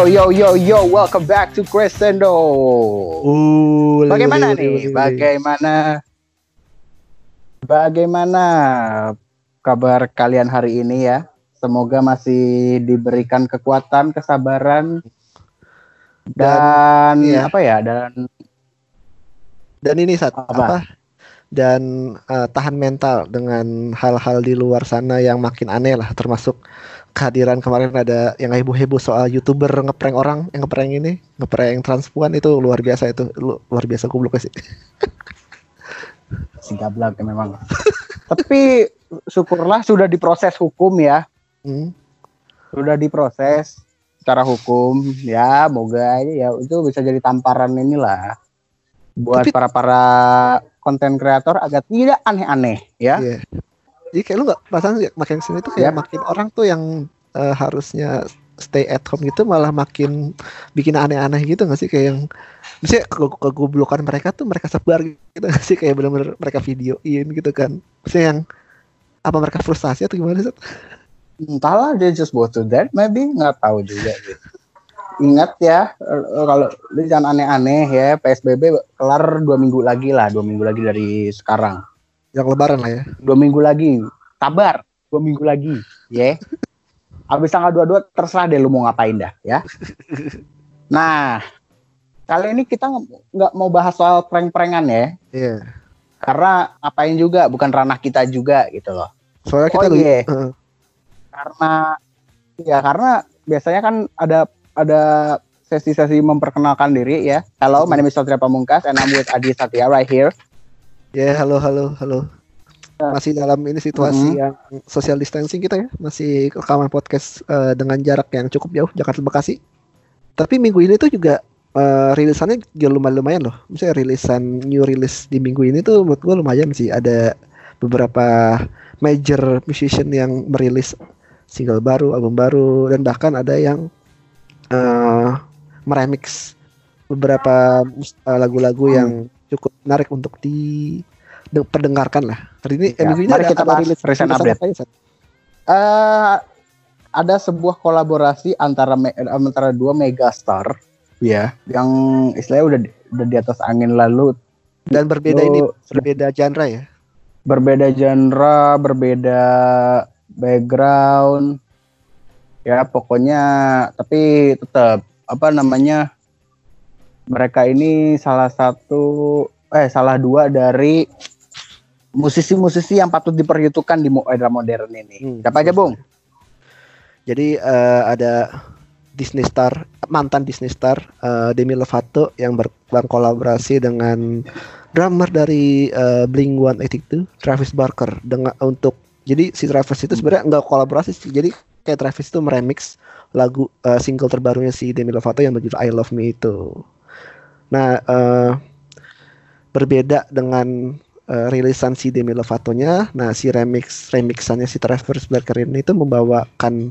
Yo yo yo yo welcome back to Crescendo. Uh, Bagaimana nih? Bagaimana? Bagaimana kabar kalian hari ini ya? Semoga masih diberikan kekuatan, kesabaran, dan, iya. apa ya? Dan Dan ini saat Apa? apa? Dan eh, tahan mental dengan hal-hal di luar sana yang makin aneh lah, termasuk kehadiran kemarin ada yang heboh-heboh soal youtuber ngeprank orang, yang ngeprank ini, ngeprank transpuan itu luar biasa itu, lu- luar biasa goblok sih. si gablak ya memang. Tapi syukurlah sudah diproses hukum ya. Hmm. Sudah diproses secara hukum ya, moga aja ya itu bisa jadi tamparan inilah buat Tapi- para para konten kreator agak tidak aneh-aneh ya. Iya. Jadi kayak lu nggak perasaan sih, makin sini tuh kayak Ya. makin orang tuh yang eh, harusnya stay at home gitu malah makin bikin aneh-aneh gitu nggak sih kayak yang misalnya ke kegoblokan mereka tuh mereka sebar gitu nggak sih kayak bener-bener mereka videoin gitu kan. Misalnya yang apa mereka frustasi atau gimana sih? Entahlah dia just go to that maybe nggak tahu juga gitu. Ingat ya eh, kalau lu jangan aneh-aneh ya PSBB kelar dua minggu lagi lah dua minggu lagi dari sekarang Yang lebaran lah ya. dua minggu lagi. Sabar dua minggu lagi. Ya. Habis tanggal 22 terserah deh lu mau ngapain dah ya. Nah kali ini kita nggak mau bahas soal prank-prankan ya. Iya. karena apain juga bukan ranah kita juga gitu loh. Soalnya kita Oh, lagi- iya. Karena ya karena biasanya kan ada ada sesi-sesi memperkenalkan diri ya. Halo my name is Satria Pamungkas and I'm with Adi Satya right here Ya, halo halo halo. Masih dalam ini situasi Mhm. yang social distancing kita ya, masih rekaman podcast eh, dengan jarak yang cukup jauh Jakarta Bekasi. Tapi minggu ini tuh juga eh, rilisannya juga lumayan lumayan loh. Misalnya rilisan new release di minggu ini tuh menurut gua lumayan sih. Ada beberapa major musician yang merilis single baru, album baru, dan bahkan ada yang eh meremix beberapa lagu-lagu Hmm. yang cukup menarik untuk di de- perdengarkan lah. Hari ini eh, Ya, ini mari ada, kita bahas rilis recent update. eh ada sebuah kolaborasi antara me- antara dua megastar ya yang istilahnya udah di- udah di atas angin lalu Dan berbeda ini Lu- berbeda genre ya. berbeda genre berbeda background ya pokoknya tapi tetap apa namanya mereka ini salah satu eh salah dua dari musisi-musisi yang patut diperhitungkan di mo- era modern ini. Hmm, siapa aja bung? Jadi eh, ada Disney Star mantan Disney Star eh, Demi Lovato yang ber- berkolaborasi dengan drummer dari eh, Blink 182 Travis Barker. Dengan untuk jadi si Travis itu sebenarnya nggak kolaborasi sih. Jadi kayak Travis itu meremix lagu eh, single terbarunya si Demi Lovato yang berjudul I Love Me itu. Nah eh, berbeda dengan eh, rilisan si Demi Lovato-nya, nah si remix remixannya si Travis Barker ini itu membawakan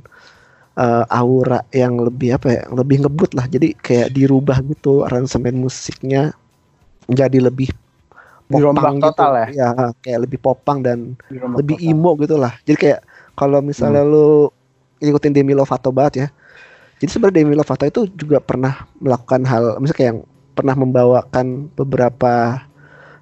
eh, aura yang lebih apa ya, lebih ngebut lah. Jadi kayak dirubah gitu aransemen musiknya jadi lebih Dirombak gitu. total ya. kayak lebih popang dan Dirombak lebih total. emo gitu lah. Jadi kayak kalau misalnya lu ikutin Demi Lovato banget ya. Jadi sebenarnya Demi Lovato itu juga pernah melakukan hal misalnya kayak yang pernah membawakan beberapa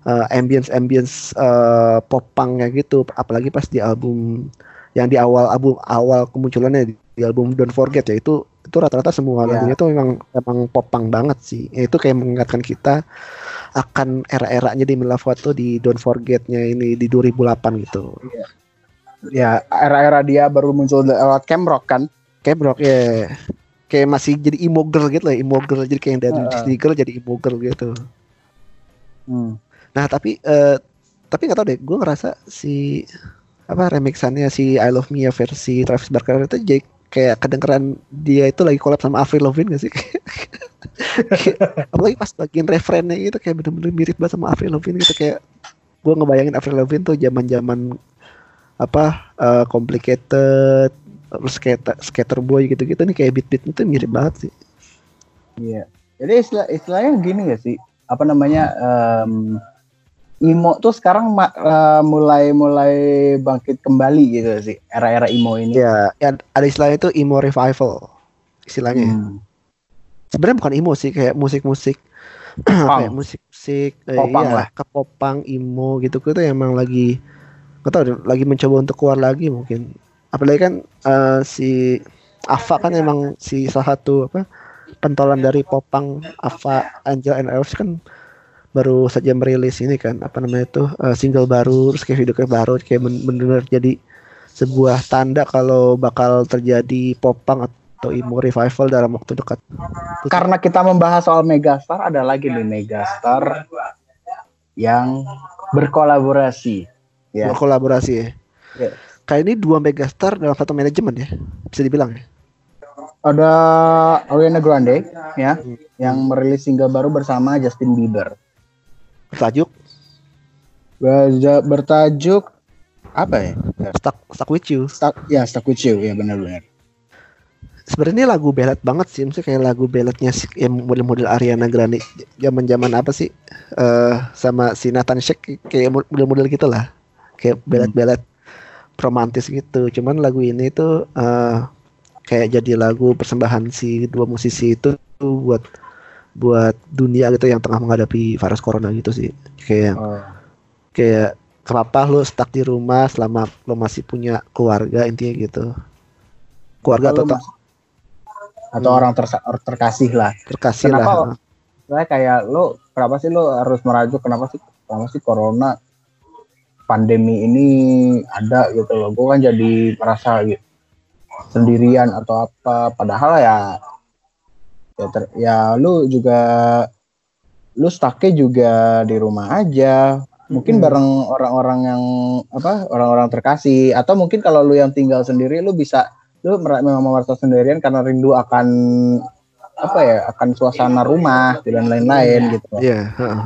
uh, ambience ambience uh, popangnya gitu apalagi pas di album yang di awal album awal kemunculannya di, di album Don't Forget ya itu itu rata-rata semua Ya. lagunya tuh memang memang popang banget sih. Ya, itu kayak mengingatkan kita akan era-eranya Demi Lovato di Don't Forget-nya ini di 2008 gitu. ya era-era dia baru muncul lewat Camp Rock kan bro, ya kayak masih jadi emo girl gitu lah, emo girl jadi kayak yang dari Heeh. Disney girl jadi emo girl gitu. Hmm. Nah tapi eh, tapi nggak tahu deh, gue ngerasa si apa remixannya si I Love Mia versi Travis Barker itu jadi kayak kedengeran dia itu lagi collab sama Avril Lavigne gak sih? Apalagi pas bagian referennya gitu kayak bener-bener mirip banget sama Avril Lavigne gitu kayak gue ngebayangin Avril Lavigne tuh zaman-zaman apa eh, complicated skater skater boy gitu-gitu nih kayak beat-beat itu mirip banget sih. Iya. Jadi istilah istilahnya gini gak sih? Apa namanya? em, emo tuh sekarang eh, mulai mulai bangkit kembali gitu sih era-era emo ini. Ya, ya ada istilahnya itu emo revival. istilahnya. ya. Hmm. Sebenarnya bukan emo sih, kayak musik-musik kayak musik-musik eh, Popang iya, lah. kepopang, emo gitu itu emang lagi nggak tahu lagi mencoba untuk keluar lagi mungkin. Apalagi kan eh, si Ava kan emang si salah satu apa pentolan dari popang Ava Angel and Elves kan baru saja merilis ini kan apa namanya itu eh, single baru terus kayak video klip baru kayak ben- bener-bener jadi sebuah tanda kalau bakal terjadi popang atau emo revival dalam waktu dekat. Karena kita membahas soal Megastar, ada lagi nih Megastar yang berkolaborasi. Ya. berkolaborasi ya. Ya. Kayak ini dua megastar dalam satu manajemen ya, bisa dibilang ya. Ada Ariana Grande ya, Hmm. yang merilis single baru bersama Justin Bieber. Bertajuk Berja- Bertajuk apa ya? Stuck Stuck with You. Stuck, ya Stuck with You ya benar-benar. Sebenarnya lagu ballad banget sih, maksudnya kayak lagu balladnya si yang model-model Ariana Grande zaman-zaman apa sih? eh sama si Nathan Shake kayak model-model gitu lah. Kayak ballad-ballad romantis gitu. Cuman lagu ini tuh eh kayak jadi lagu persembahan si dua musisi itu tuh buat buat dunia gitu yang tengah menghadapi virus corona gitu sih. Kayak Oh. kayak kenapa lu stuck di rumah selama lu masih punya keluarga intinya gitu keluarga atau mas- atau Hmm. orang tersa- terkasih lah. terkasih Kenapa? lah Saya kayak lo kenapa sih lo harus merajuk kenapa sih kenapa sih corona pandemi ini ada gitu loh. Gue kan jadi merasa gitu sendirian atau apa padahal ya ya, ter- ya lu juga lu stucknya juga di rumah aja mungkin Mm-mm. bareng orang-orang yang apa orang-orang terkasih atau mungkin kalau lu yang tinggal sendiri lu bisa lu memang merasa sendirian karena rindu akan apa ya akan suasana rumah dan lain-lain gitu. Iya, heeh.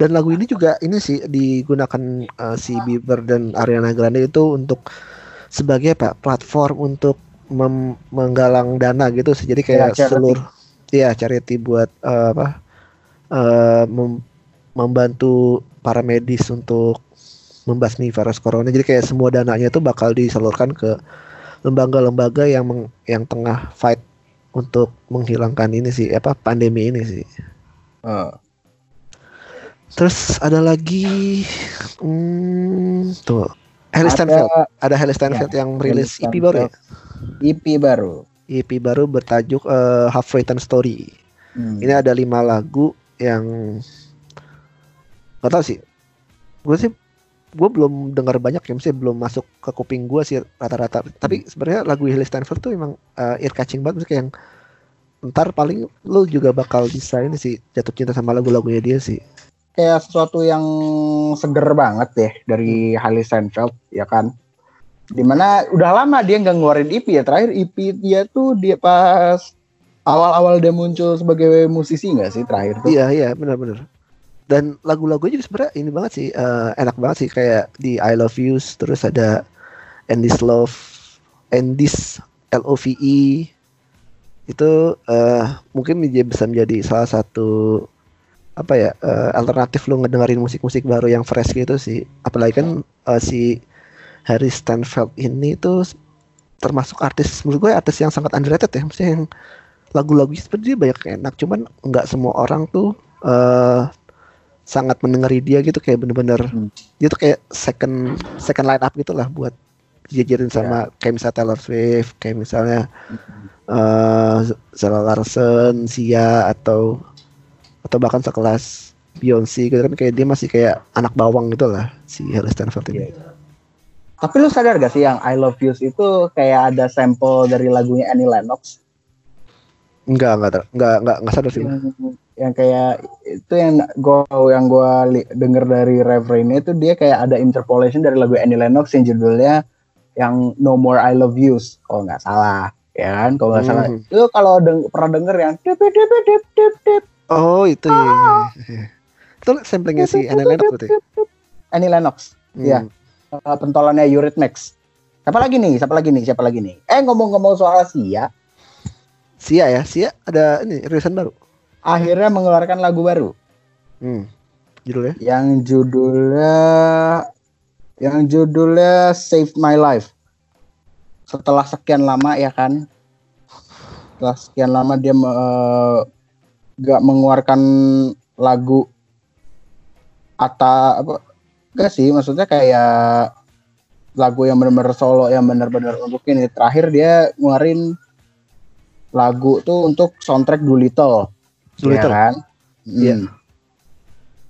dan lagu ini juga ini sih digunakan eh, si Bieber dan Ariana Grande itu untuk sebagai apa platform untuk mem- menggalang dana gitu sih. Jadi kayak Ya, seluruh ya charity buat eh, apa eh, mem- membantu para medis untuk membasmi virus corona. Jadi kayak semua dananya itu bakal disalurkan ke lembaga-lembaga yang meng- yang tengah fight untuk menghilangkan ini sih apa pandemi ini sih Eh, Terus ada lagi hmm, tuh Haley Ada- Steinfeld. Ada Haley Steinfeld yang merilis EP baru ya. EP baru EP baru bertajuk eh, Halfway Ten Story. Hmm. Ini ada lima lagu yang nggak tahu sih. Gue sih gue belum dengar banyak ya, mesti belum masuk ke kuping gue sih rata-rata. Tapi sebenarnya lagu Haley Steinfeld tuh emang eh, ear catching banget, kayak yang ntar paling lu juga bakal bisa ini sih jatuh cinta sama lagu-lagunya dia sih. kayak sesuatu yang seger banget deh dari Hailey Steinfeld ya kan di mana udah lama dia nggak ngeluarin EP ya terakhir EP dia tuh dia pas awal-awal dia muncul sebagai musisi nggak sih terakhir tuh Iya iya benar-benar. Dan lagu-lagunya juga sebenarnya ini banget sih eh, enak banget sih kayak di I Love You terus ada And This Love And This L O V E itu eh, mungkin dia bisa menjadi salah satu apa ya eh, alternatif lu ngedengerin musik-musik baru yang fresh gitu sih. Apalagi kan eh, si Harry Stanfield ini tuh termasuk artis menurut gue artis yang sangat underrated ya. Maksudnya yang lagu-lagunya sebenarnya banyak yang enak cuman nggak semua orang tuh eh sangat mendengari dia gitu kayak bener-bener Hmm. dia tuh kayak second second line up gitu lah buat dijajarin sama kayak misalnya Taylor Swift kayak misalnya eh Zara Larson, Sia atau atau bahkan sekelas Beyonce gitu kan kayak dia masih kayak anak bawang gitu lah si Harry Stanford ini. tapi lu sadar gak sih yang I Love You itu kayak ada sampel dari lagunya Annie Lennox Enggak enggak enggak enggak enggak sadar sih. Yang kayak itu yang gua yang gua denger dari refrainnya itu dia kayak ada interpolation dari lagu Annie Lennox yang judulnya yang No More I Love Yous kalau nggak salah ya kan kalau nggak salah Hmm. itu kalau deng- pernah denger yang dip dip dip dip dip Oh itu ya. ya, ya. Itu samplingnya si Annie Lennox berarti. Annie Lennox Hmm. Iya. uh, pentolannya Eurythmics siapa lagi nih siapa lagi nih siapa lagi nih eh ngomong-ngomong soal Sia Sia ya, Sia ada ini rilisan baru. Akhirnya mengeluarkan lagu baru Hmm. Judulnya? yang judulnya yang judulnya Save My Life. Setelah sekian lama ya kan, setelah sekian lama dia uh, gak mengeluarkan lagu atau apa enggak sih maksudnya kayak lagu yang benar-benar solo yang benar-benar untuk ini terakhir dia ngeluarin lagu tuh untuk soundtrack Doolittle Doolittle. ya kan Iya. Hmm.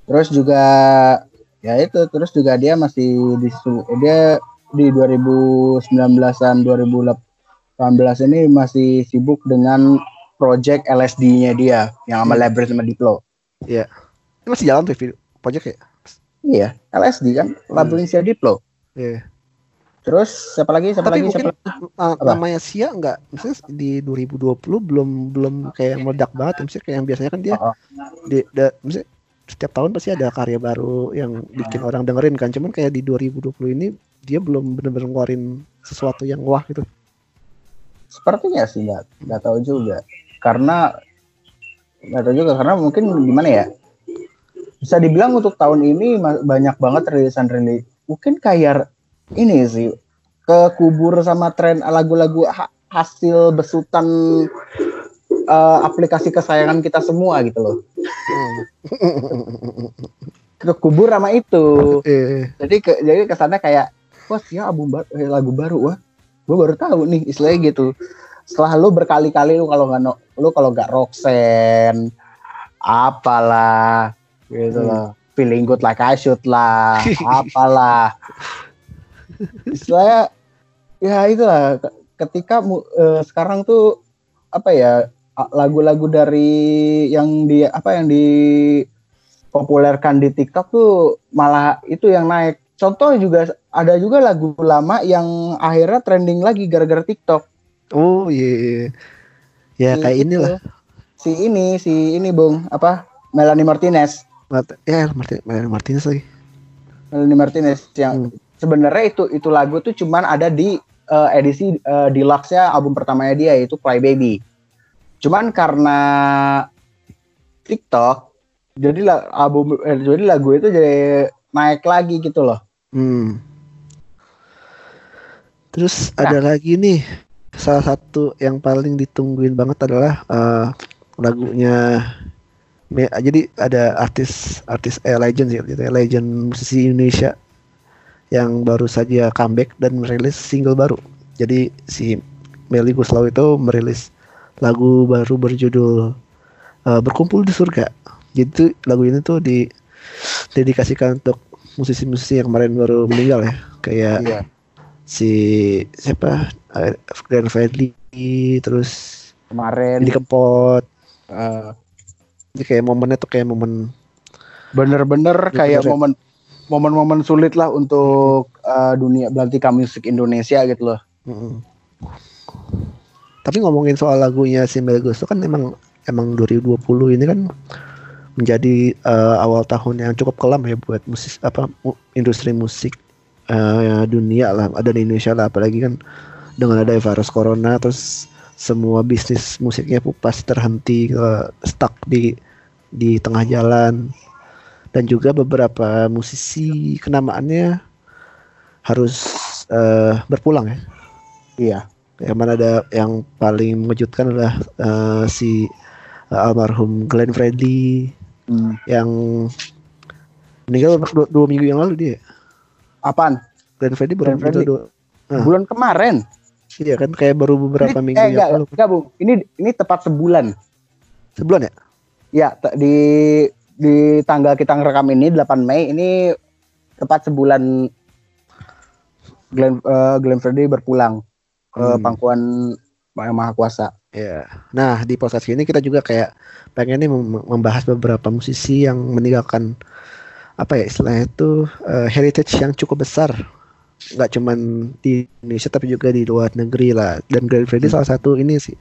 terus juga ya itu terus juga dia masih di dia di 2019an 2018 ini masih sibuk dengan project LSD-nya dia yang sama Hmm. Labyrinth sama Diplo. Ini masih jalan tuh video project ya? Iya, LSD kan, Labyrinth sama Diplo. Iya. Terus siapa lagi? Siapa Tapi lagi? mungkin Siapa lagi? uh, Apa? namanya Sia enggak misalnya di 2020 belum belum kayak meledak banget ya. Misalnya kayak yang biasanya kan dia Oh, di da, misalnya setiap tahun pasti ada karya baru yang bikin orang dengerin kan cuman kayak di 2020 ini dia belum bener-bener ngeluarin sesuatu yang wah gitu Sepertinya sih nggak nggak tahu juga. Karena nggak tahu juga karena mungkin gimana ya? Bisa dibilang untuk tahun ini banyak banget rilisan rilis. Mungkin kayak ini sih ke kubur sama tren lagu-lagu ha- hasil besutan eh, aplikasi kesayangan kita semua gitu loh. Ke kubur sama itu. eh Jadi ke, jadi kesannya kayak wah ya album baru, eh, lagu baru wah. Gue baru tahu nih istilahnya gitu. Setelah lu berkali-kali lu kalau nggak lu kalau nggak Roxanne apalah gitu Hmm. loh. Feeling good like I should lah, apalah. Istilahnya ya itulah ke- ketika eh, sekarang tuh apa ya lagu-lagu dari yang di apa yang dipopulerkan di TikTok tuh malah itu yang naik. Contoh juga ada juga lagu lama yang akhirnya trending lagi gara-gara TikTok. oh iya iya. ya kayak Gitu. inilah Si ini, si ini Bung, apa? Melanie Martinez. Mart- ya Martin Mariano Martinez lagi Melanie Martinez yang Hmm. Sebenarnya itu itu lagu tuh cuman ada di eh, edisi eh, deluxe-nya album pertamanya dia yaitu Cry Baby. Cuman karena TikTok jadi album eh, jadi lagu itu jadi naik lagi gitu loh. Hmm. Terus Nah. ada lagi nih salah satu yang paling ditungguin banget adalah eh, lagunya jadi ada artis artis eh, legend sih gitu ya, legend musisi Indonesia yang baru saja comeback dan merilis single baru. Jadi si Melly Guslau itu merilis lagu baru berjudul eh, Berkumpul di Surga. Jadi tuh lagu ini tuh di dedikasikan untuk musisi-musisi yang kemarin baru meninggal ya kayak Iya. si siapa eh, Glenn Fredly terus Kemarin Didi Kempot eh, ini kayak momennya tuh kayak momen bener-bener kayak Bener. momen momen-momen sulit lah untuk eh, dunia belantika musik Indonesia gitu loh. Mm. tapi ngomongin soal lagunya si Mel Gusto kan emang emang 2020 ini kan menjadi eh, awal tahun yang cukup kelam ya buat musik apa industri musik eh, dunia lah ada di Indonesia lah apalagi kan dengan ada virus corona terus semua bisnis musiknya pasti terhenti eh, stuck di di tengah jalan dan juga beberapa musisi kenamaannya harus eh, berpulang ya Iya. yang mana ada yang paling mengejutkan adalah eh, si eh, almarhum Glenn Fredly Hmm. yang meninggal dua, dua minggu yang lalu dia Apaan? Glenn Fredly baru Glenn Fredly. dua- Ah. Bulan kemarin. iya kan kayak baru beberapa Ini- minggu eh, yang enggak, lalu enggak, Bung. Ini ini tepat sebulan. sebulan ya Ya, di di tanggal kita ngerekam ini 8 Mei ini tepat sebulan Glenn eh, Glenn Fredly berpulang ke Hmm. pangkuan Yang Maha Kuasa. ya nah di podcast ini kita juga kayak pengen nih mem- membahas beberapa musisi yang meninggalkan apa ya istilahnya itu eh, heritage yang cukup besar nggak cuman di Indonesia tapi juga di luar negeri lah dan Glenn Fredly Hmm. salah satu ini sih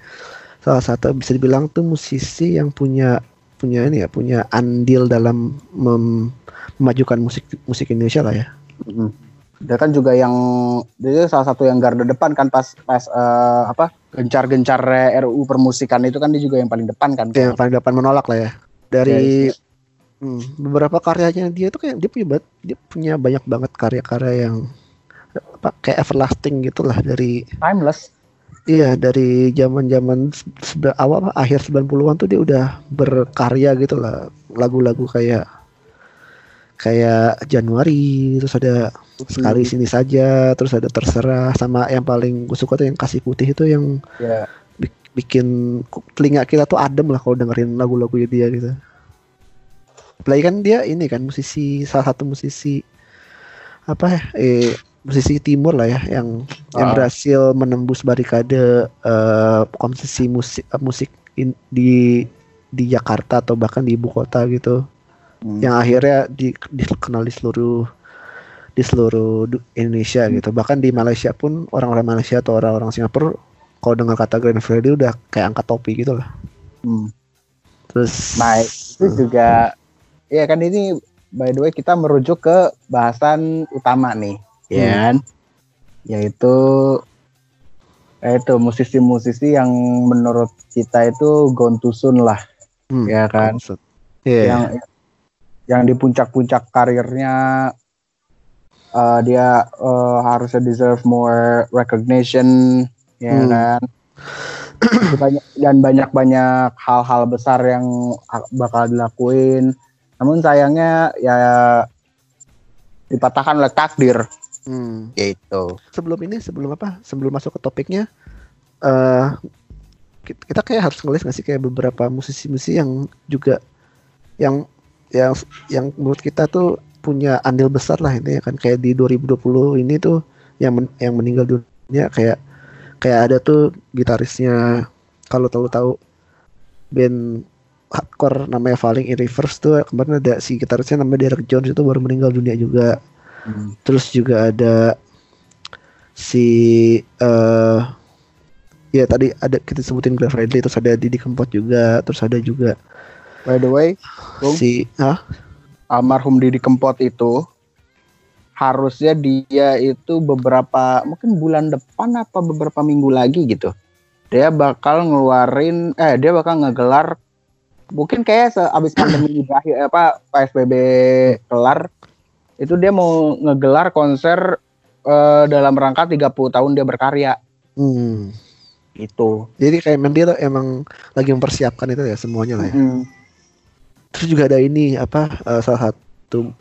salah satu bisa dibilang tuh musisi yang punya punya ini ya punya andil dalam mem- memajukan musik musik Indonesia lah ya Mm. Dia kan juga yang dia salah satu yang garda depan kan pas pas eh, apa gencar-gencar RUU permusikan itu kan dia juga yang paling depan kan. yang paling depan menolak lah ya dari Dari- hmm, beberapa karyanya dia tuh kayak dia punya dia punya banyak banget karya-karya yang apa kayak everlasting gitulah dari timeless. Iya dari zaman-zaman awal akhir 90-an tuh dia udah berkarya gitu lah lagu-lagu kayak kayak Januari terus ada sekali Hmm. sini saja terus ada terserah sama yang paling gue suka tuh yang kasih putih itu yang Ya. bi- bikin telinga kita tuh adem lah kalau dengerin lagu-lagu dia gitu. Apalagi kan dia ini kan musisi salah satu musisi apa ya eh musisi timur lah ya yang yang Ah. berhasil menembus barikade eh kompetisi musik eh, musik in- di di Jakarta atau bahkan di ibu kota gitu Hmm. yang akhirnya di, dikenal di seluruh di seluruh Indonesia gitu bahkan di Malaysia pun orang-orang Malaysia atau orang-orang Singapura kalau dengar kata Glenn Fredly udah kayak angkat topi gitu lah Hmm. terus Nah, itu juga ya kan ini by the way kita merujuk ke bahasan utama nih, ya Hmm. kan? Yaitu yaitu musisi-musisi yang menurut kita itu gone too soon lah, hmm, ya kan? maksud. Iya. Yang yang di puncak-puncak karirnya eh, dia eh, harusnya deserve more recognition, ya Hmm. kan? banyak dan banyak-banyak hal-hal besar yang bakal dilakuin. Namun sayangnya ya dipatahkan oleh takdir Hmm. gitu. sebelum ini sebelum apa sebelum masuk ke topiknya eh ki- kita kayak harus ngelis nggak sih kayak beberapa musisi-musisi yang juga yang yang yang menurut kita tuh punya andil besar lah ini ya kan kayak di 2020 ini tuh yang men- yang meninggal dunia kayak kayak ada tuh gitarisnya kalau tahu tahu band hardcore namanya Falling in Reverse tuh kemarin ada si gitarisnya namanya Derek Jones itu baru meninggal dunia juga terus juga ada si eh ya tadi ada kita sebutin Glenn Fredly terus ada Didi Kempot juga terus ada juga By the way, Bung? si ah almarhum Didi Kempot itu harusnya dia itu beberapa mungkin bulan depan apa beberapa minggu lagi gitu. Dia bakal ngeluarin eh dia bakal ngegelar mungkin kayak sehabis pandemi berakhir apa PSBB kelar itu dia mau ngegelar konser eh, dalam rangka 30 tahun dia berkarya hmm. gitu. jadi kayak memang dia tuh emang lagi mempersiapkan itu ya semuanya lah ya Mm. terus juga ada ini apa eh, salah satu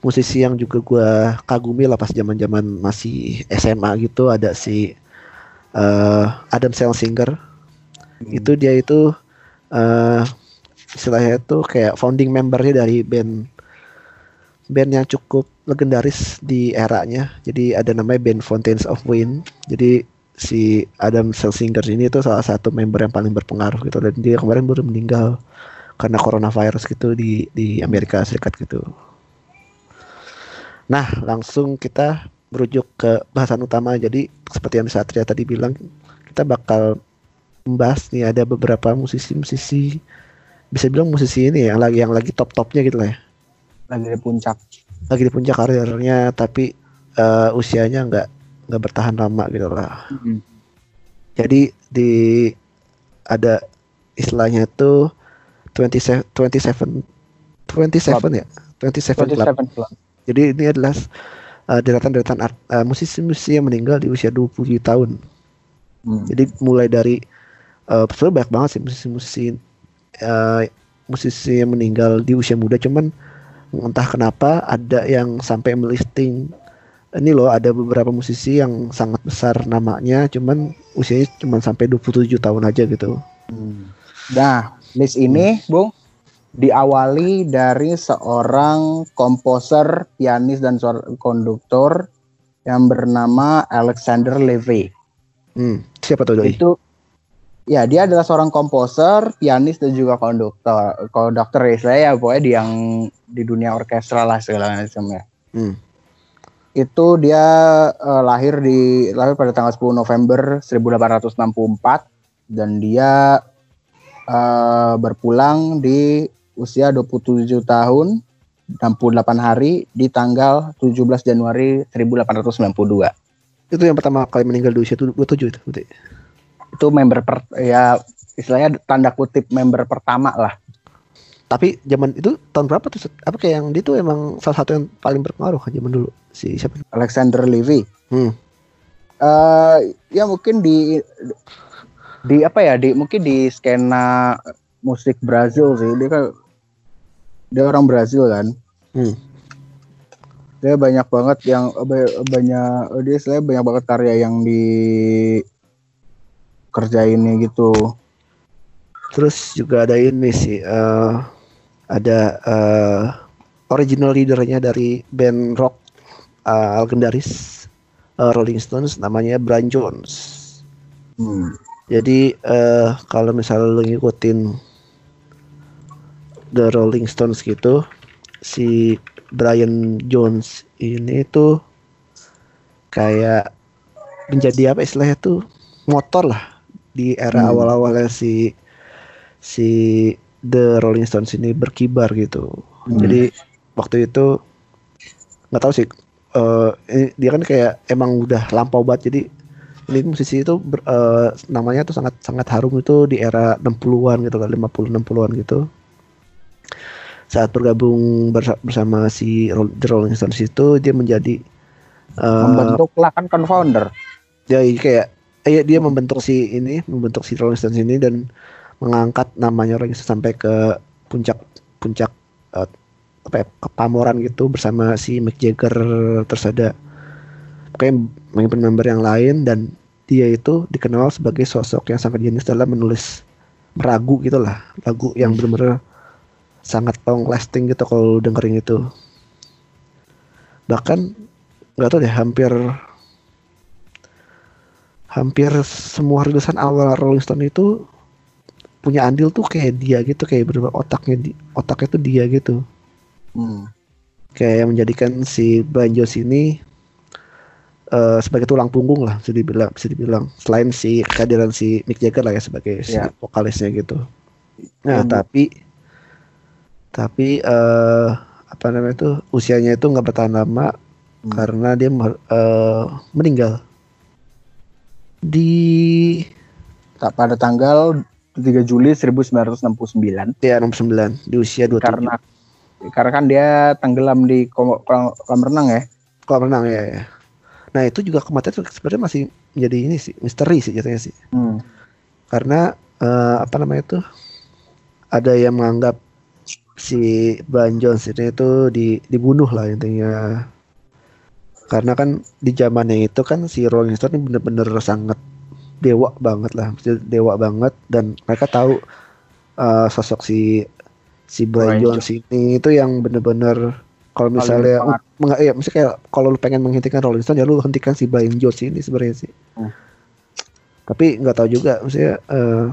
musisi yang juga gua kagumi lah pas zaman zaman masih SMA gitu ada si eh Adam Selsinger itu dia itu eh istilahnya itu kayak founding membernya dari band band yang cukup legendaris di eranya. Jadi ada namanya band Fountains of Wind. Jadi si Adam Selsinger ini tuh salah satu member yang paling berpengaruh gitu. Dan dia kemarin baru meninggal karena coronavirus gitu di di Amerika Serikat gitu. Nah langsung kita merujuk ke bahasan utama. Jadi seperti yang Satria tadi bilang kita bakal membahas nih ada beberapa musisi-musisi bisa bilang musisi ini ya, yang lagi yang lagi top-topnya gitu lah ya Lagi di puncak. lagi di puncak karirnya tapi eh, usianya nggak nggak bertahan lama gitu lah Mm. jadi di ada istilahnya tuh 27 27 27 ya 27 Club 27 Club. jadi ini adalah eh, deretan-deretan eh, musisi-musisi yang meninggal di usia 27 tahun Mm. jadi mulai dari eh sebenarnya banyak banget sih musisi-musisi eh, musisi yang meninggal di usia muda cuman entah kenapa ada yang sampai melisting ini loh ada beberapa musisi yang sangat besar namanya cuman usianya cuman sampai 27 tahun aja gitu. Nah, list ini, Bung, diawali dari seorang komposer, pianis dan konduktor yang bernama Alexander Levy. Hmm, siapa tuh doi? Itu ya dia adalah seorang komposer, pianis dan juga konduktor. Konduktor ya saya pokoknya di yang di dunia orkestra lah segala macam ya. Hmm. Itu dia eh, lahir di lahir pada tanggal 10 November 1864 dan dia eh, berpulang di usia 27 tahun 68 hari di tanggal 17 Januari 1892. Itu yang pertama kali meninggal di usia 27 itu. berarti. Itu member per, ya istilahnya tanda kutip member pertama lah. Tapi zaman itu tahun berapa tuh? Apa kayak yang dia tuh emang salah satu yang paling berpengaruh kan zaman dulu si siapa? Alexander Levy. Hmm. uh, ya mungkin di di apa ya di mungkin di skena musik Brazil sih dia kan dia orang Brazil kan hmm. dia banyak banget yang banyak dia saya banyak banget karya yang di kerjainnya gitu. Terus juga ada ini sih uh, ada uh, original leadernya dari band rock uh, legendaris uh, Rolling Stones namanya Brian Jones. Hmm. jadi uh, kalau misalnya lo ngikutin The Rolling Stones gitu si Brian Jones ini tuh kayak menjadi apa istilahnya tuh? Motor lah di era hmm. awal-awalnya si si The Rolling Stones ini berkibar gitu. Hmm. Jadi waktu itu nggak tahu sih uh, ini, dia kan kayak emang udah lampau banget jadi ini musisi itu ber, uh, namanya tuh sangat sangat harum itu di era 60-an gitu kan 50 60-an gitu. Saat bergabung bersama si The Rolling Stones itu dia menjadi uh, membentuk lah kan confounder. Jadi kayak eh, dia membentuk si ini, membentuk si Rolling Stones ini dan mengangkat namanya Rolling Stones sampai ke puncak puncak uh, apa ya, kepamoran gitu bersama si Mick Jagger. Terus ada kayak member-member yang lain dan dia itu dikenal sebagai sosok yang sangat jenius dalam menulis meragu gitu lah. Lagu yang benar-benar sangat long lasting gitu kalau dengerin itu. Bahkan nggak tahu deh hampir hampir semua rilisan awal Rolling Stone itu punya andil tuh kayak dia gitu kayak bener otaknya di otaknya tuh dia gitu hmm. kayak menjadikan si Brian Jones ini uh, sebagai tulang punggung lah bisa dibilang bisa dibilang selain si kehadiran si Mick Jagger lah ya sebagai si yeah. vokalisnya gitu nah hmm. tapi tapi uh, apa namanya tuh usianya itu nggak bertahan lama hmm. karena dia uh, meninggal di pada tanggal 3 Juli 1969. Ya, 69 di usia 27. Karena karena kan dia tenggelam di kolam, kolam renang ya. Kolam renang ya, ya. Nah, itu juga kematian sebenarnya masih menjadi ini sih, misteri sih jatuhnya sih. Hmm. Karena uh, apa namanya itu? Ada yang menganggap si Ban Jones ini itu di, dibunuh lah intinya karena kan di zamannya itu kan si Rolling Stone ini bener-bener sangat dewa banget lah. Dewa banget dan mereka tahu uh, sosok si si Brian Jones ini itu yang bener-bener kalau misalnya meng, ya misalnya kayak kalau lu pengen menghentikan Rolling Stone ya lu hentikan si Brian Jones ini sebenarnya sih. Hmm. tapi nggak tahu juga maksudnya uh,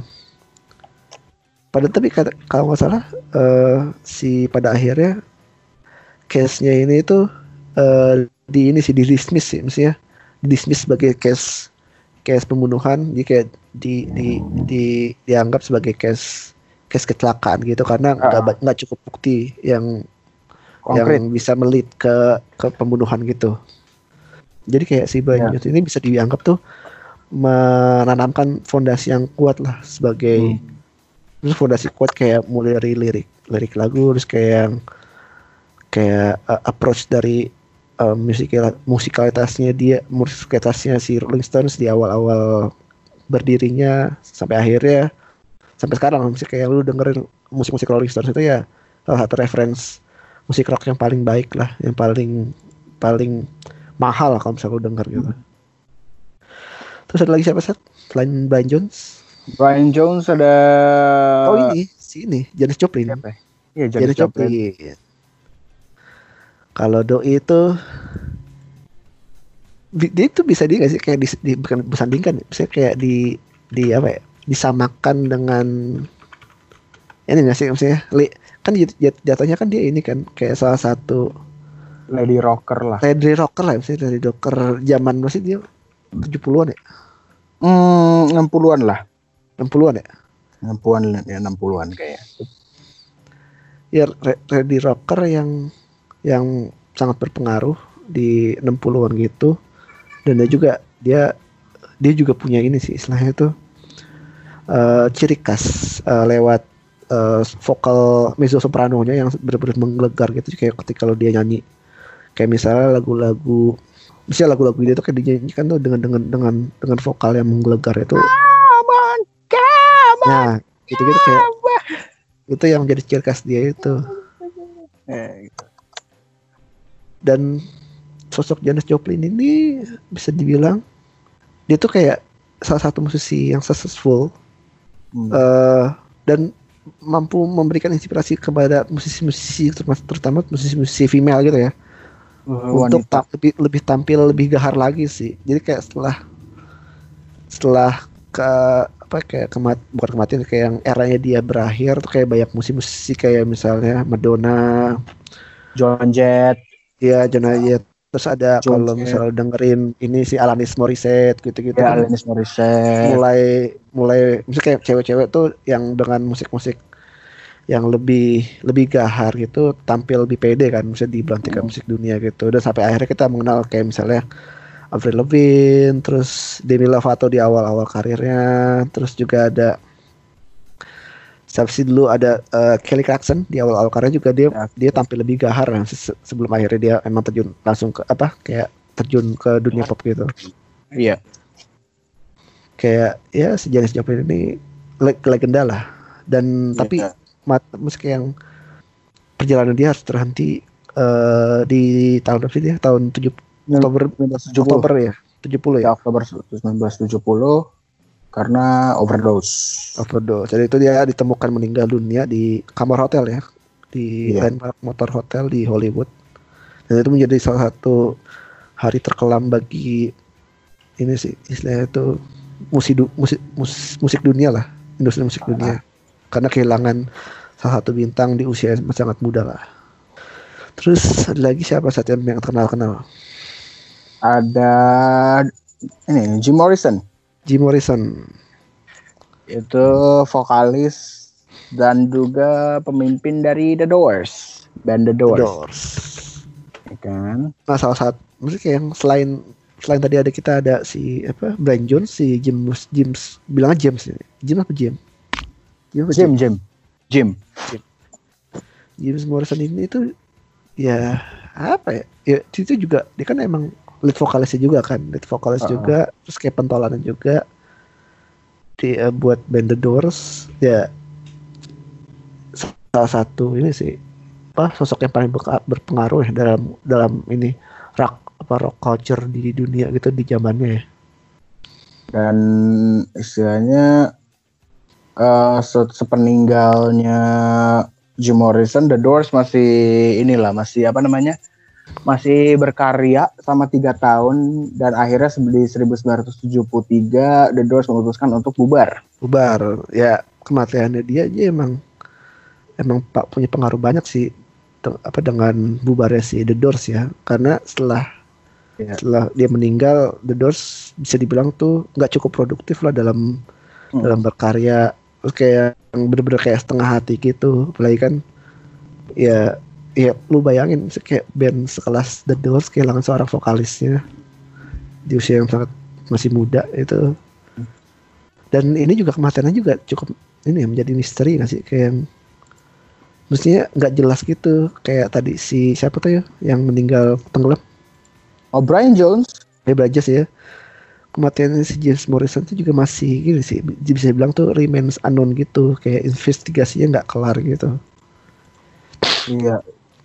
pada tapi kalau nggak salah uh, si pada akhirnya case-nya ini itu uh, di ini sih di dismiss sih maksudnya dismiss sebagai case case pembunuhan jadi kayak di di di dianggap sebagai case case kecelakaan gitu karena nggak uh. nggak cukup bukti yang Konkret. yang bisa melit ke ke pembunuhan gitu jadi kayak si Brian yeah. ini bisa dianggap tuh menanamkan fondasi yang kuat lah sebagai hmm. terus fondasi kuat kayak mulai dari lirik lirik lagu terus kayak yang kayak uh, approach dari uh, musikal musikalitasnya dia musikalitasnya si Rolling Stones di awal-awal berdirinya sampai akhirnya sampai sekarang musik kayak lu dengerin musik-musik Rolling Stones itu ya salah satu reference musik rock yang paling baik lah yang paling paling mahal kalau misalnya lu denger gitu. Terus ada lagi siapa sih selain Brian Jones? Brian Jones ada oh ini si ini Janis Joplin. Siapa? Iya Janis, Janis Joplin. Joplin kalau doi itu dia itu bisa dia nggak sih? Kayak di, di bukan bersandingkan, bisa kayak di di apa ya? Disamakan dengan ini nggak sih maksudnya? Li, kan jatuhnya kan dia ini kan kayak salah satu lady rocker lah. Lady rocker lah misalnya lady rocker zaman masih dia 70-an ya? Hmm 60-an lah. 60-an ya? 60-an ya 60-an kayak ya lady rocker yang yang sangat berpengaruh di 60-an gitu dan dia juga dia dia juga punya ini sih istilahnya itu uh, ciri khas uh, lewat uh, vokal mezzo sopranonya yang benar-benar menggelegar gitu kayak ketika kalau dia nyanyi kayak misalnya lagu-lagu misalnya lagu-lagu dia tuh kayak dinyanyikan tuh dengan dengan dengan dengan vokal yang menggelegar itu Come on, come on. nah gitu gitu kayak itu yang menjadi ciri khas dia itu Eh, gitu. Dan sosok Janis Joplin ini bisa dibilang dia tuh kayak salah satu musisi yang successful Hmm. eh, dan mampu memberikan inspirasi kepada musisi-musisi terutama- musisi-musisi female gitu ya untuk wanita. ta- lebih lebih tampil lebih gahar lagi sih jadi kayak setelah setelah ke apa kayak kemat bukan kematian kayak yang eranya dia berakhir tuh kayak banyak musisi-musisi kayak misalnya Madonna John Jett, ya John Jett terus ada John kalau misalnya dengerin ini si Alanis Morissette gitu-gitu ya kan Alanis Morissette. mulai mulai misalnya kayak cewek-cewek tuh yang dengan musik-musik yang lebih lebih gahar gitu tampil lebih pede kan misalnya di belantikan Hmm. musik dunia gitu dan sampai akhirnya kita mengenal kayak misalnya Avril Lavigne terus Demi Lovato di awal-awal karirnya terus juga ada sih dulu ada eh, Kelly Clarkson di awal-awal karirnya juga dia Ya. dia tampil lebih gahar kan se- sebelum akhirnya dia emang terjun langsung ke apa kayak terjun ke dunia pop gitu Iya. kayak ya sejenis Joplin ini le- legenda lah dan tapi Iya. mat, meski yang perjalanan dia harus terhenti eh, di tahun berapa sih dia tahun 7 Oktober 1970. Oktober ya 70 Ya, ya Oktober 1970 karena overdose. overdose. Jadi itu dia ditemukan meninggal dunia di kamar hotel ya. Di Iya. landmark motor hotel di Hollywood. Dan itu menjadi salah satu hari terkelam bagi ini sih istilahnya itu musik du- musik mus- musik dunia lah. Industri musik dunia. Karena kehilangan salah satu bintang di usia yang sangat muda lah. Terus ada lagi siapa saja yang terkenal kenal Ada ini Jim Morrison. Jim Morrison Itu vokalis dan juga pemimpin dari The Doors. Band The The Doors. Doors ya kan? nah salah satu musik yang selain selain tadi ada kita ada si apa Brian Jones si James James James ya James apa James James apa Jim, Jim. Jim. James Morrison ini tuh ya apa ya ya itu juga dia kan emang lead vokalisnya juga kan lead vokalis Uh-uh. juga terus kayak pentolannya juga di eh, buat band The Doors ya salah satu ini sih apa sosok yang paling berpengaruh ya dalam dalam ini rock apa rock culture di dunia gitu di zamannya ya. Dan istilahnya se- sepeninggalnya Jim Morrison, The Doors masih inilah masih apa namanya masih berkarya sama tiga tahun dan akhirnya di 1973 The Doors memutuskan untuk bubar. bubar ya kematiannya dia aja emang emang pak punya pengaruh banyak sih apa dengan bubarnya si The Doors ya karena setelah Iya. setelah dia meninggal The Doors bisa dibilang tuh nggak cukup produktif lah dalam Hmm. dalam berkarya terus kayak yang bener-bener kayak setengah hati gitu apalagi kan ya ya lu bayangin kayak band sekelas The Doors kehilangan seorang vokalisnya di usia yang sangat masih muda itu. Dan ini juga kematiannya juga cukup ini ya menjadi misteri nggak sih? Kayak mestinya nggak jelas gitu kayak tadi si siapa tuh ya yang meninggal tenggelam? Oh Brian Jones, ya belajar ya. Kematian si James Morrison itu juga masih gini sih bisa bilang tuh remains unknown gitu kayak investigasinya nggak kelar gitu. Iya.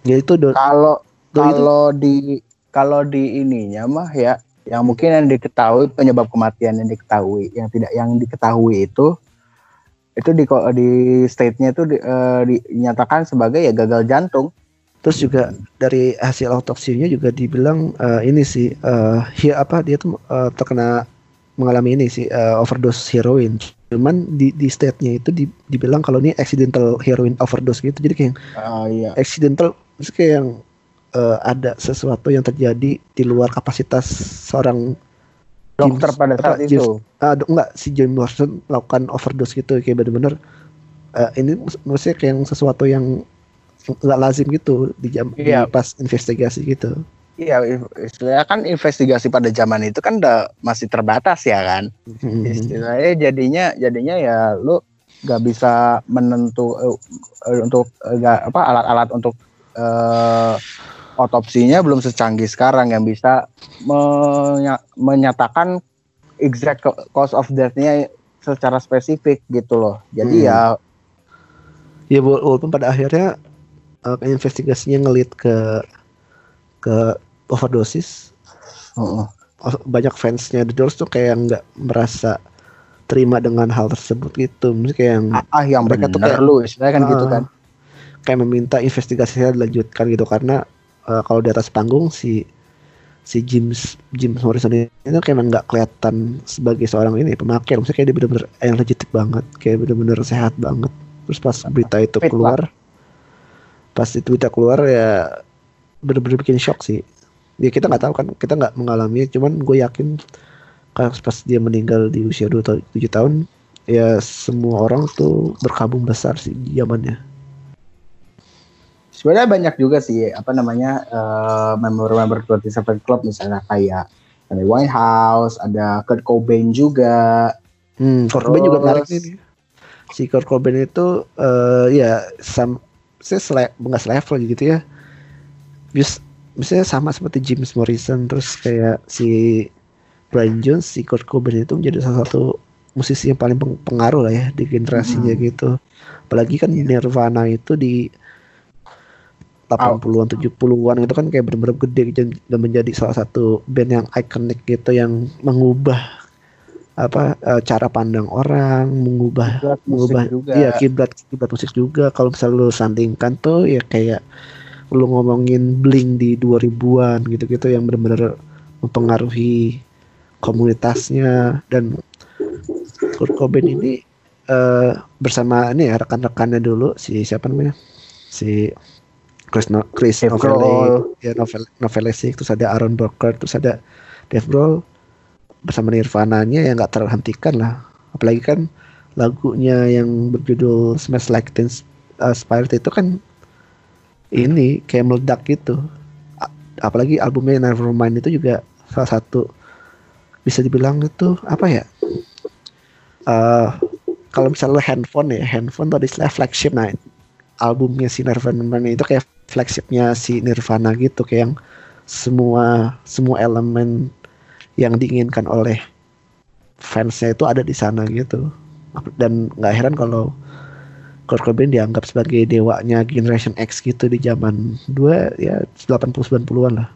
Ya itu do, Kalau do itu kalau di kalau di ininya mah ya yang mungkin yang diketahui penyebab kematian yang diketahui yang tidak yang diketahui itu itu di di state-nya itu di, eh, dinyatakan sebagai ya gagal jantung. terus juga dari hasil autopsinya juga dibilang eh, ini sih eh hi- apa dia tuh eh, terkena mengalami ini sih eh, overdose heroin cuman di di state-nya itu di- dibilang kalau ini accidental heroin overdose gitu jadi kayak Ah iya. accidental maksudnya kayak yang eh, ada sesuatu yang terjadi di luar kapasitas seorang Dokter James- pada apa, saat James- itu. ah do- enggak si James Morrison melakukan overdose gitu kayak bener-bener eh, ini maksudnya kayak yang sesuatu yang nggak lazim gitu di jam di Iya. pas investigasi gitu Iya, istilahnya kan investigasi pada zaman itu kan udah masih terbatas ya kan. Hmm. Istilahnya jadinya jadinya ya lu nggak bisa menentu eh, untuk eh, nggak apa alat-alat untuk eh, otopsinya belum secanggih sekarang yang bisa menya menyatakan exact cause of death-nya secara spesifik gitu loh. Jadi hmm. ya ya walaupun pada akhirnya uh, investigasinya ngelit ke ke overdosis. Uh -uh. Banyak fansnya The Doors tuh kayak nggak merasa terima dengan hal tersebut gitu. Mungkin kayak yang ah, ah yang mereka tuh kayak lu, istilahnya kan uh, gitu kan. Kayak meminta investigasinya dilanjutkan gitu. Karena uh, kalau di atas panggung si si James James Morrison ini kayak nggak kelihatan sebagai seorang ini pemakaian maksudnya kayak dia bener-bener yang legit banget. Kayak bener-bener sehat banget. Terus pas berita itu keluar pas itu berita keluar ya bener-bener bikin shock sih. Ya kita nggak tahu kan kita nggak mengalami cuman gue yakin pas dia meninggal di usia dua tahun tujuh tahun ya semua orang tuh berkabung besar sih zamannya sebenarnya banyak juga sih apa namanya uh, member-member 27 Club misalnya kayak ada Winehouse, ada Kurt Cobain juga. Hmm, Kurt Cobain juga menarik nih. Si Kurt Cobain itu uh, ya sam saya sele selevel gitu ya. Bis misalnya sama seperti James Morrison terus kayak si Brian Jones, si Kurt Cobain itu menjadi salah satu musisi yang paling pengaruh lah ya di generasinya hmm. gitu. Apalagi kan Nirvana itu di 80-an 70-an itu kan kayak bener-bener gede dan menjadi salah satu band yang ikonik gitu yang mengubah apa uh, cara pandang orang mengubah kiblat mengubah iya kiblat kiblat musik juga. Kalau misalnya lu sandingkan tuh ya kayak lu ngomongin bling di 2000-an gitu-gitu yang benar-benar mempengaruhi komunitasnya. Dan Kurt Cobain ini uh, bersama ini ya rekan-rekannya dulu si siapa namanya? Si Chris no, Chris Novelle ya novel novelistik terus ada Aaron Burkhardt terus ada Dave Grohl. Bersama Nirvana-nya yang nggak terhentikan lah. Apalagi kan lagunya yang berjudul Smash Like Teen uh, Spirit itu kan ini kayak meledak gitu. Apalagi albumnya Nevermind itu juga salah satu bisa dibilang itu apa ya? Uh, kalau misalnya handphone ya handphone istilah flagship nah albumnya si Nirvana itu kayak flagshipnya si Nirvana gitu kayak yang semua semua elemen yang diinginkan oleh fansnya itu ada di sana gitu dan nggak heran kalau Kurt Cobain dianggap sebagai dewanya Generation X gitu di zaman dua ya 80 90-an lah.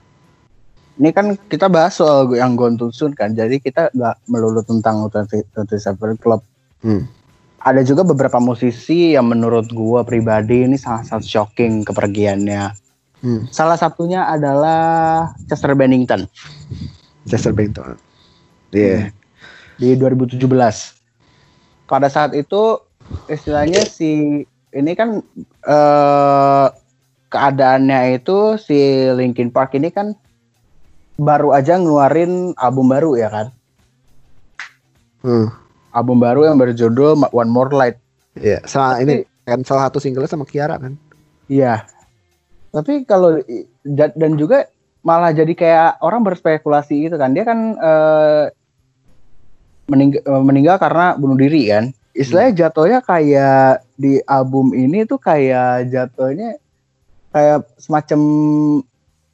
Ini kan kita bahas soal yang Gontung Sun kan, jadi kita nggak melulu tentang 27 Club. Hmm ada juga beberapa musisi yang menurut gue pribadi ini sangat-sangat shocking kepergiannya. Hmm. Salah satunya adalah Chester Bennington. Chester Bennington. Iya. Yeah. Di 2017. Pada saat itu istilahnya si ini kan eh, keadaannya itu si Linkin Park ini kan baru aja ngeluarin album baru ya kan. Hmm album baru yang berjudul One More Light. Iya, sama Tapi, ini kan salah satu single sama Kiara kan. Iya. Tapi kalau dan juga malah jadi kayak orang berspekulasi gitu kan. Dia kan uh, mening meninggal karena bunuh diri kan. Istilahnya hmm. jatuhnya kayak di album ini tuh kayak jatuhnya kayak semacam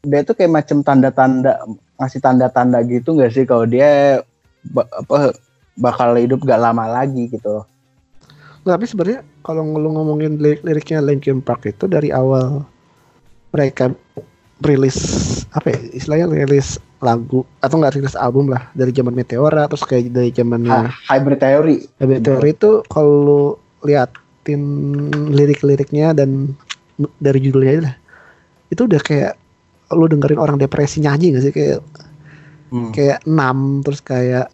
dia tuh kayak macam tanda-tanda ngasih tanda-tanda gitu nggak sih kalau dia apa bakal hidup gak lama lagi gitu Tapi sebenarnya kalau lu ngomongin lirik liriknya Linkin Park itu dari awal mereka rilis apa ya istilahnya rilis lagu atau nggak rilis album lah dari zaman Meteora terus kayak dari zamannya Hybrid Theory. Hybrid Theory itu kalau liatin lirik-liriknya dan dari judulnya lah itu udah kayak lu dengerin orang depresi nyanyi gak sih kayak hmm. kayak enam terus kayak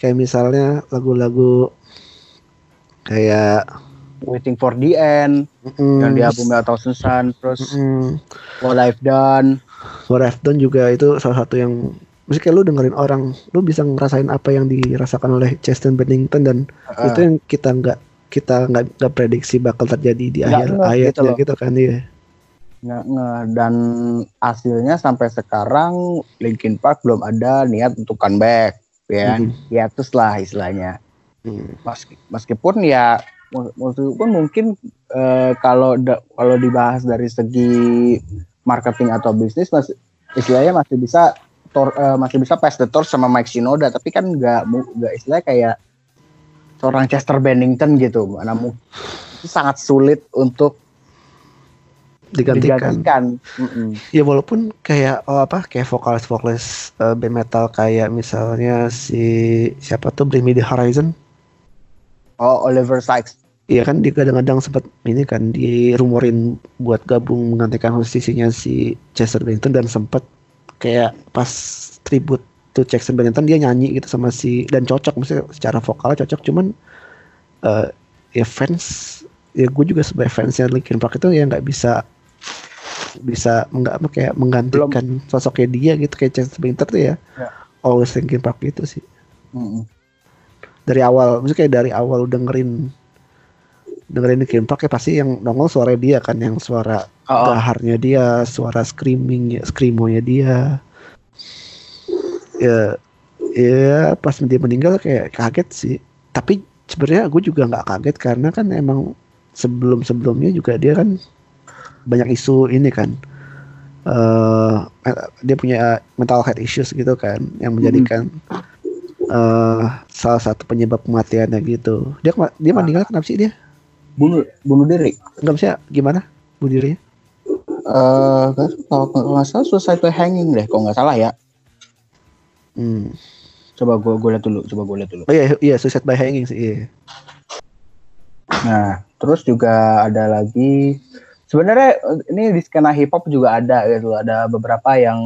kayak misalnya lagu-lagu kayak Waiting for the End mm, yang di album Thousand Sun terus mm, What I've Done. What I've Done juga itu salah satu yang mesti kayak lu dengerin orang lu bisa ngerasain apa yang dirasakan oleh Chester Bennington dan uh. itu yang kita nggak kita nggak nggak prediksi bakal terjadi di akhir ayatnya gitu, gitu kan ya nggak nge dan hasilnya sampai sekarang Linkin Park belum ada niat untuk comeback ya hmm. terus lah istilahnya hmm. Meski, meskipun ya meskipun mungkin uh, kalau da, kalau dibahas dari segi marketing atau bisnis masih istilahnya masih bisa tor, uh, masih bisa pass the torch sama Mike Shinoda tapi kan nggak nggak istilahnya kayak seorang Chester Bennington gitu mana itu sangat sulit untuk digantikan. digantikan. Mm -mm. Ya walaupun kayak oh apa kayak vokalis vokalis uh, band metal kayak misalnya si siapa tuh Bring Me the Horizon. Oh Oliver Sykes. Iya kan dia kadang-kadang sempat ini kan dirumorin buat gabung menggantikan posisinya si Chester Bennington dan sempat kayak pas tribute to Chester Bennington dia nyanyi gitu sama si dan cocok maksudnya secara vokal cocok cuman uh, ya fans ya gue juga sebagai fansnya Linkin Park itu ya nggak bisa bisa nggak kayak menggantikan Belum. sosoknya dia gitu kayak Chester Bennington tuh ya, ya. always Linkin Park gitu sih mm -hmm. dari awal maksudnya kayak dari awal dengerin dengerin Linkin Park ya pasti yang nongol suara dia kan yang suara oh. gaharnya dia suara screamingnya screamonya dia ya ya pas dia meninggal kayak kaget sih tapi sebenarnya gue juga nggak kaget karena kan emang sebelum sebelumnya juga dia kan banyak isu ini kan. Uh, dia punya mental health issues gitu kan yang menjadikan hmm. uh, salah satu penyebab kematiannya gitu. Dia dia meninggal kenapa sih dia? Bunuh bunuh diri. Nggak bisa gimana? Bunuh dirinya uh, kalau nggak salah suicide hanging deh kalau nggak salah ya. Hmm. coba gue gue lihat dulu coba gue lihat dulu. Oh iya iya suicide by hanging sih iya. nah terus juga ada lagi sebenarnya ini di skena hip hop juga ada gitu ada beberapa yang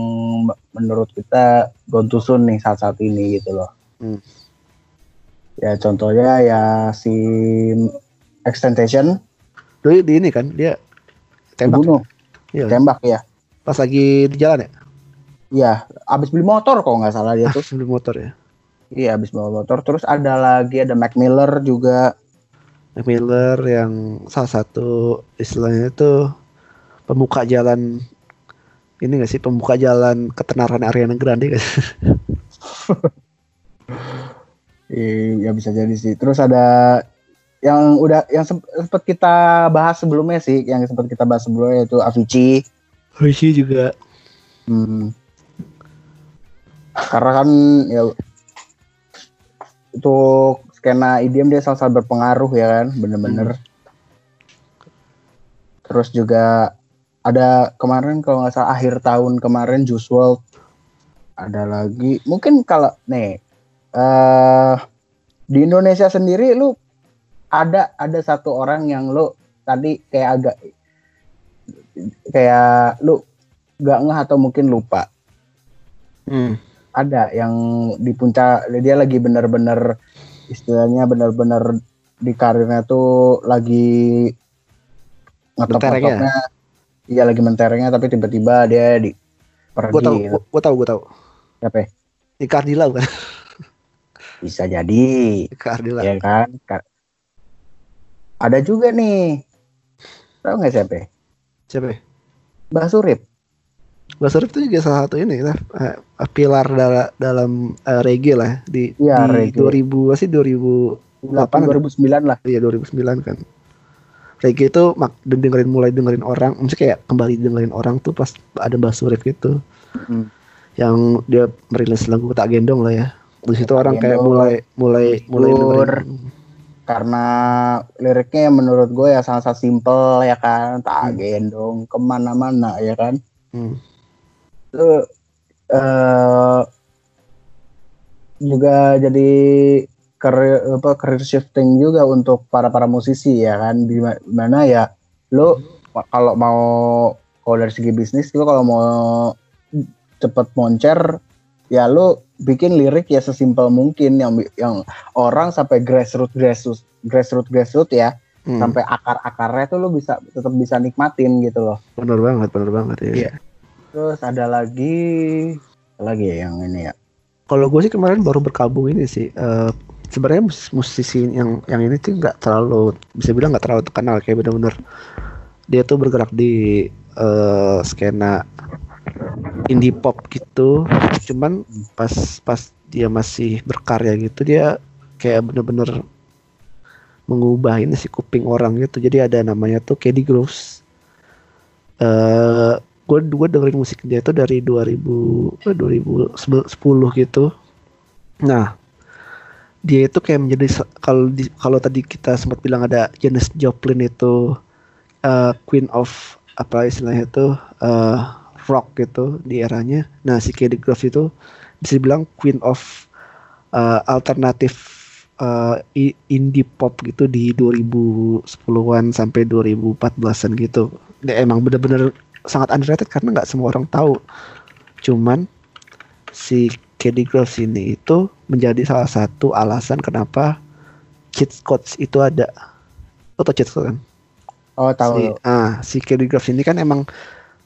menurut kita gontusun nih saat saat ini gitu loh. Hmm. ya contohnya ya si extension Doi di ini kan dia tembak. Bunuh iya, tembak ya pas lagi di jalan ya? Iya abis beli motor kok nggak salah dia ah, tuh. beli motor ya? Iya abis beli motor. Terus ada lagi ada Mac Miller juga Mac Miller yang salah satu istilahnya itu pembuka jalan ini gak sih pembuka jalan ketenaran Ariana Grande guys Iya bisa jadi sih. Terus ada yang udah yang sempat kita bahas sebelumnya sih, yang sempat kita bahas sebelumnya itu Avicii. Avicii juga. Hmm. Karena kan ya untuk skena IDM dia sangat berpengaruh ya kan? Bener-bener. Hmm. terus juga ada kemarin kalau nggak salah akhir tahun kemarin Juice WRLD ada lagi. Mungkin kalau nih uh, di Indonesia sendiri lu ada ada satu orang yang lu tadi kayak agak kayak lu gak ngeh atau mungkin lupa. Hmm. ada yang di puncak dia lagi bener-bener istilahnya benar-benar di karirnya tuh lagi ngetop-ngetopnya. Iya lagi menterengnya tapi tiba-tiba dia di pergi. Gue tahu gitu. gue tahu gue tahu. Siapa di Cardila kan? Bisa jadi. Cardila ya kan? Ada juga nih. Tahu nggak siapa siapa Mbah Surip Mbah Surip itu juga salah satu ini lah uh, pilar dalam dalam uh, reggae lah di, ya, di reggae. 2000 sih 2008 2009 lah. Iya 2009 kan. Reggae itu mak dengerin mulai dengerin orang, maksudnya kayak kembali dengerin orang tuh pas ada Mbah Surip gitu. Hmm. Yang dia merilis lagu tak gendong lah ya. Di situ orang kayak mulai mulai mulai dengerin karena liriknya menurut gue ya sangat-sangat simple ya kan tak hmm. gendong ke mana-mana ya kan hmm itu uh, juga jadi career apa career shifting juga untuk para para musisi ya kan di mana ya lo kalau mau kalau dari segi bisnis lo kalau mau cepet moncer ya lo bikin lirik ya sesimpel mungkin yang yang orang sampai grassroots grassroots grassroots grassroots ya hmm. sampai akar akarnya tuh lo bisa tetap bisa nikmatin gitu loh benar banget benar banget ya yeah. Terus ada lagi lagi ya yang ini ya. Kalau gue sih kemarin baru berkabung ini sih. Uh, sebenarnya musisi yang yang ini tuh nggak terlalu bisa bilang nggak terlalu terkenal kayak bener-bener dia tuh bergerak di uh, skena indie pop gitu. Cuman pas pas dia masih berkarya gitu dia kayak bener-bener mengubah ini si kuping orang gitu. Jadi ada namanya tuh Kedi Gross. Uh, gue gue dengerin musik dia itu dari 2000 eh, 2010 gitu nah dia itu kayak menjadi kalau kalau tadi kita sempat bilang ada Janis Joplin itu uh, Queen of apa istilahnya itu uh, rock gitu di eranya nah si Kelly Grove itu bisa dibilang Queen of uh, alternatif uh, indie pop gitu di 2010-an sampai 2014-an gitu. Dia emang bener-bener sangat underrated karena nggak semua orang tahu. Cuman si Kelly Groves ini itu menjadi salah satu alasan kenapa cheat codes itu ada. Lo tau cheat code kan? Oh tahu. Si, ah, si Kelly Groves ini kan emang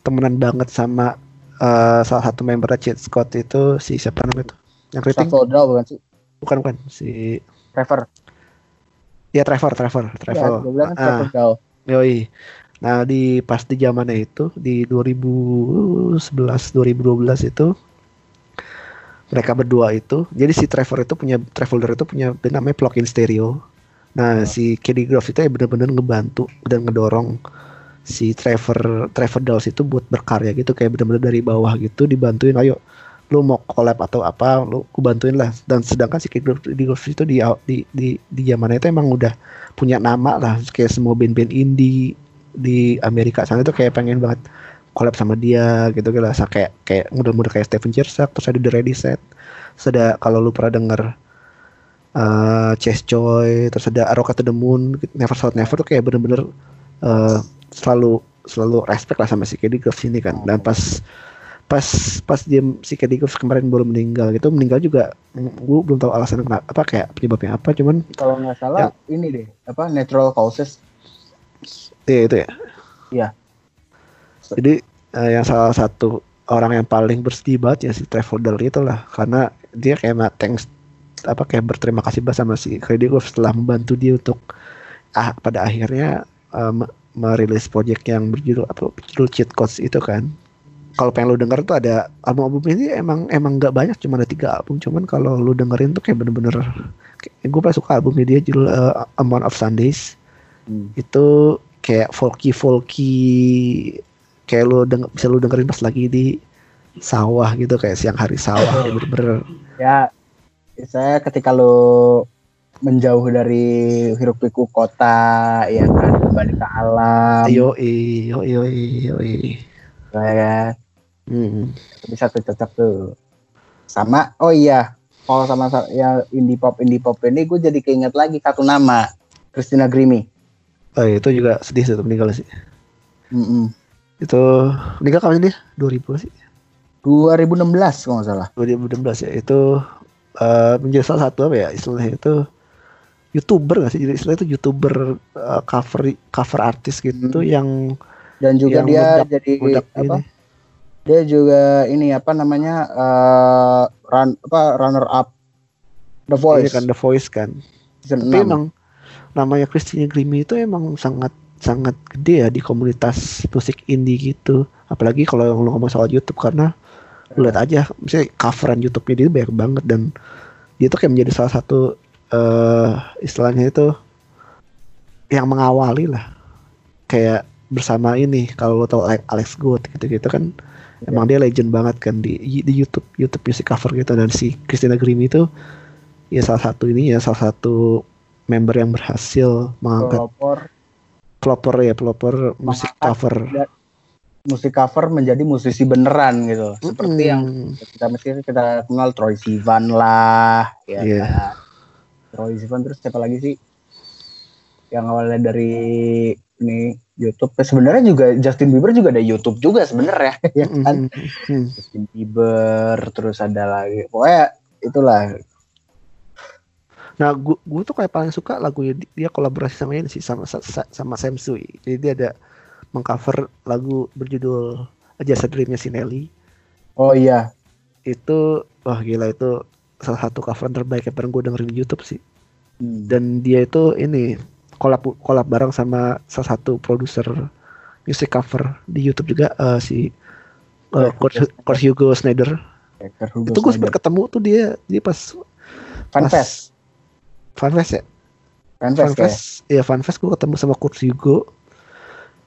temenan banget sama uh, salah satu member cheat code itu si siapa namanya itu? Yang kritik? bukan sih? Bukan bukan si Trevor. Ya Trevor, Trevor, Trevor. Ya, bilang ah, Trevor Yoi. Nah di pas di zamannya itu di 2011 2012 itu mereka berdua itu jadi si Trevor itu punya Traveler itu punya namanya plugin stereo. Nah oh. si Kelly Grove itu ya benar-benar ngebantu dan ngedorong si Trevor Trevor Dawes itu buat berkarya gitu kayak benar-benar dari bawah gitu dibantuin ayo lu mau collab atau apa lu ku bantuin lah dan sedangkan si Kid Golf itu di di di di zaman itu emang udah punya nama lah kayak semua band-band indie di Amerika sana itu kayak pengen banget collab sama dia gitu gitu lah kayak kayak mudah-mudah kayak Steven Gersak terus ada The Ready Set terus ada kalau lu pernah denger uh, Chase Joy terus ada Aroka to the Moon Never South Never tuh kayak bener-bener uh, selalu selalu respect lah sama si Kid Golf ini kan. Dan pas pas pas dia si Kedikus kemarin baru meninggal gitu meninggal juga gue belum tahu alasan kenapa apa kayak penyebabnya apa cuman kalau nggak salah ya, ini deh apa natural causes iya itu ya? Iya. Jadi uh, yang salah satu orang yang paling bersedih banget ya si Trevor itu lah karena dia kayak thanks apa kayak berterima kasih banget sama si Kedikus setelah membantu dia untuk ah pada akhirnya um, merilis project yang berjudul apa berjudul cheat codes itu kan. Kalau pengen lu denger tuh ada album-album ini emang emang nggak banyak cuma ada tiga album. Cuman kalau lu dengerin tuh kayak bener-bener gue paling suka albumnya dia judul uh, Amount of Sundays. Hmm. itu kayak folky folky kayak lu denger, bisa lu dengerin pas lagi di sawah gitu kayak siang hari sawah bener-bener ya saya ketika lu menjauh dari hiruk pikuk kota ya kan kembali ke alam yo yo yo yo ya kan Hmm. Bisa tuh cocok tuh. Sama, oh iya, kalau sama ya indie pop indie pop ini gue jadi keinget lagi satu nama, Christina Grimmie. Oh iya, itu juga sedih sih meninggal sih. Mm -mm. Itu meninggal kapan dia? 2000 sih. 2016 kalau nggak salah. 2016 ya itu uh, menjadi salah satu apa ya istilahnya itu youtuber nggak sih jadi istilahnya itu youtuber uh, cover cover artis gitu hmm. yang dan juga yang dia mudak, jadi mudak apa ini dia juga ini apa namanya uh, run apa runner up The Voice. Iya kan The Voice kan. Season Tapi 6. emang namanya Christina Grimmie itu emang sangat sangat gede ya di komunitas musik indie gitu. Apalagi kalau lu ngomong soal YouTube karena lu lihat aja misalnya coveran YouTube-nya dia banyak banget dan dia tuh kayak menjadi salah satu uh, istilahnya itu yang mengawali lah kayak bersama ini kalau lo tau Alex Good gitu-gitu kan emang dia legend banget kan di di YouTube YouTube music cover gitu dan si Christina Grimmie itu ya salah satu ini ya salah satu member yang berhasil mengangkat pelopor pelopor ya pelopor musik cover musik cover menjadi musisi beneran gitu mm-hmm. seperti yang kita mesti kita kenal Troy Sivan lah ya yeah. kan? Troy Sivan terus siapa lagi sih yang awalnya dari ini YouTube. Sebenarnya juga Justin Bieber juga ada YouTube juga sebenarnya ya kan. Mm-hmm. Justin Bieber terus ada lagi. Pokoknya itulah. Nah, gua, gua tuh kayak paling suka lagunya dia kolaborasi sama ini sih sama sama Sam Sui. Jadi dia ada mengcover lagu berjudul Jasa Dreamnya si Nelly. Oh iya. Itu wah gila itu salah satu cover terbaik yang pernah gue dengerin di YouTube sih. Hmm. Dan dia itu ini kolab kolab bareng sama salah satu produser music cover di YouTube juga uh, si uh, Kurt, Hugo Snyder. Hugo itu gue sempat ketemu tuh dia dia pas Fanfest. Fanfest ya? Fanfest. Fanfest. Ya, ya Fanfest gue ketemu sama Kurt Hugo.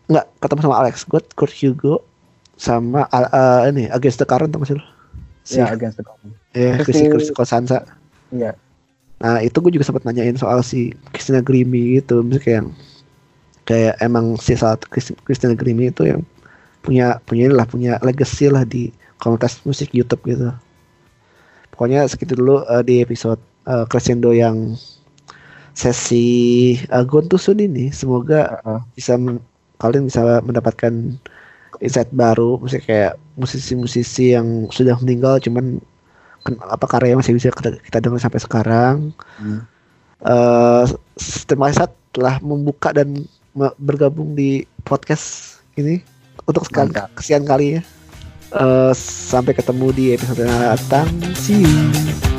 Enggak, ketemu sama Alex. Gue Kurt Hugo sama uh, ini Against the Current tuh masih Si, ya, Against the Current. Ya, yeah, Christy Chris Kosansa. Iya. Nah, itu gue juga sempat nanyain soal si Christina Grimmie gitu, misalnya kayak kayak emang si saat Christina Grimmie itu yang punya punya lah punya legacy lah di komunitas musik YouTube gitu. Pokoknya segitu dulu uh, di episode uh, Crescendo yang sesi uh, Gontusun ini. Semoga uh -uh. bisa kalian bisa mendapatkan insight baru, musik kayak musisi-musisi yang sudah meninggal cuman apa karya masih bisa kita, dengar sampai sekarang. Hmm. Uh, terima kasih telah membuka dan bergabung di podcast ini untuk sekali kesian kali ya. Uh, sampai ketemu di episode yang datang. See you.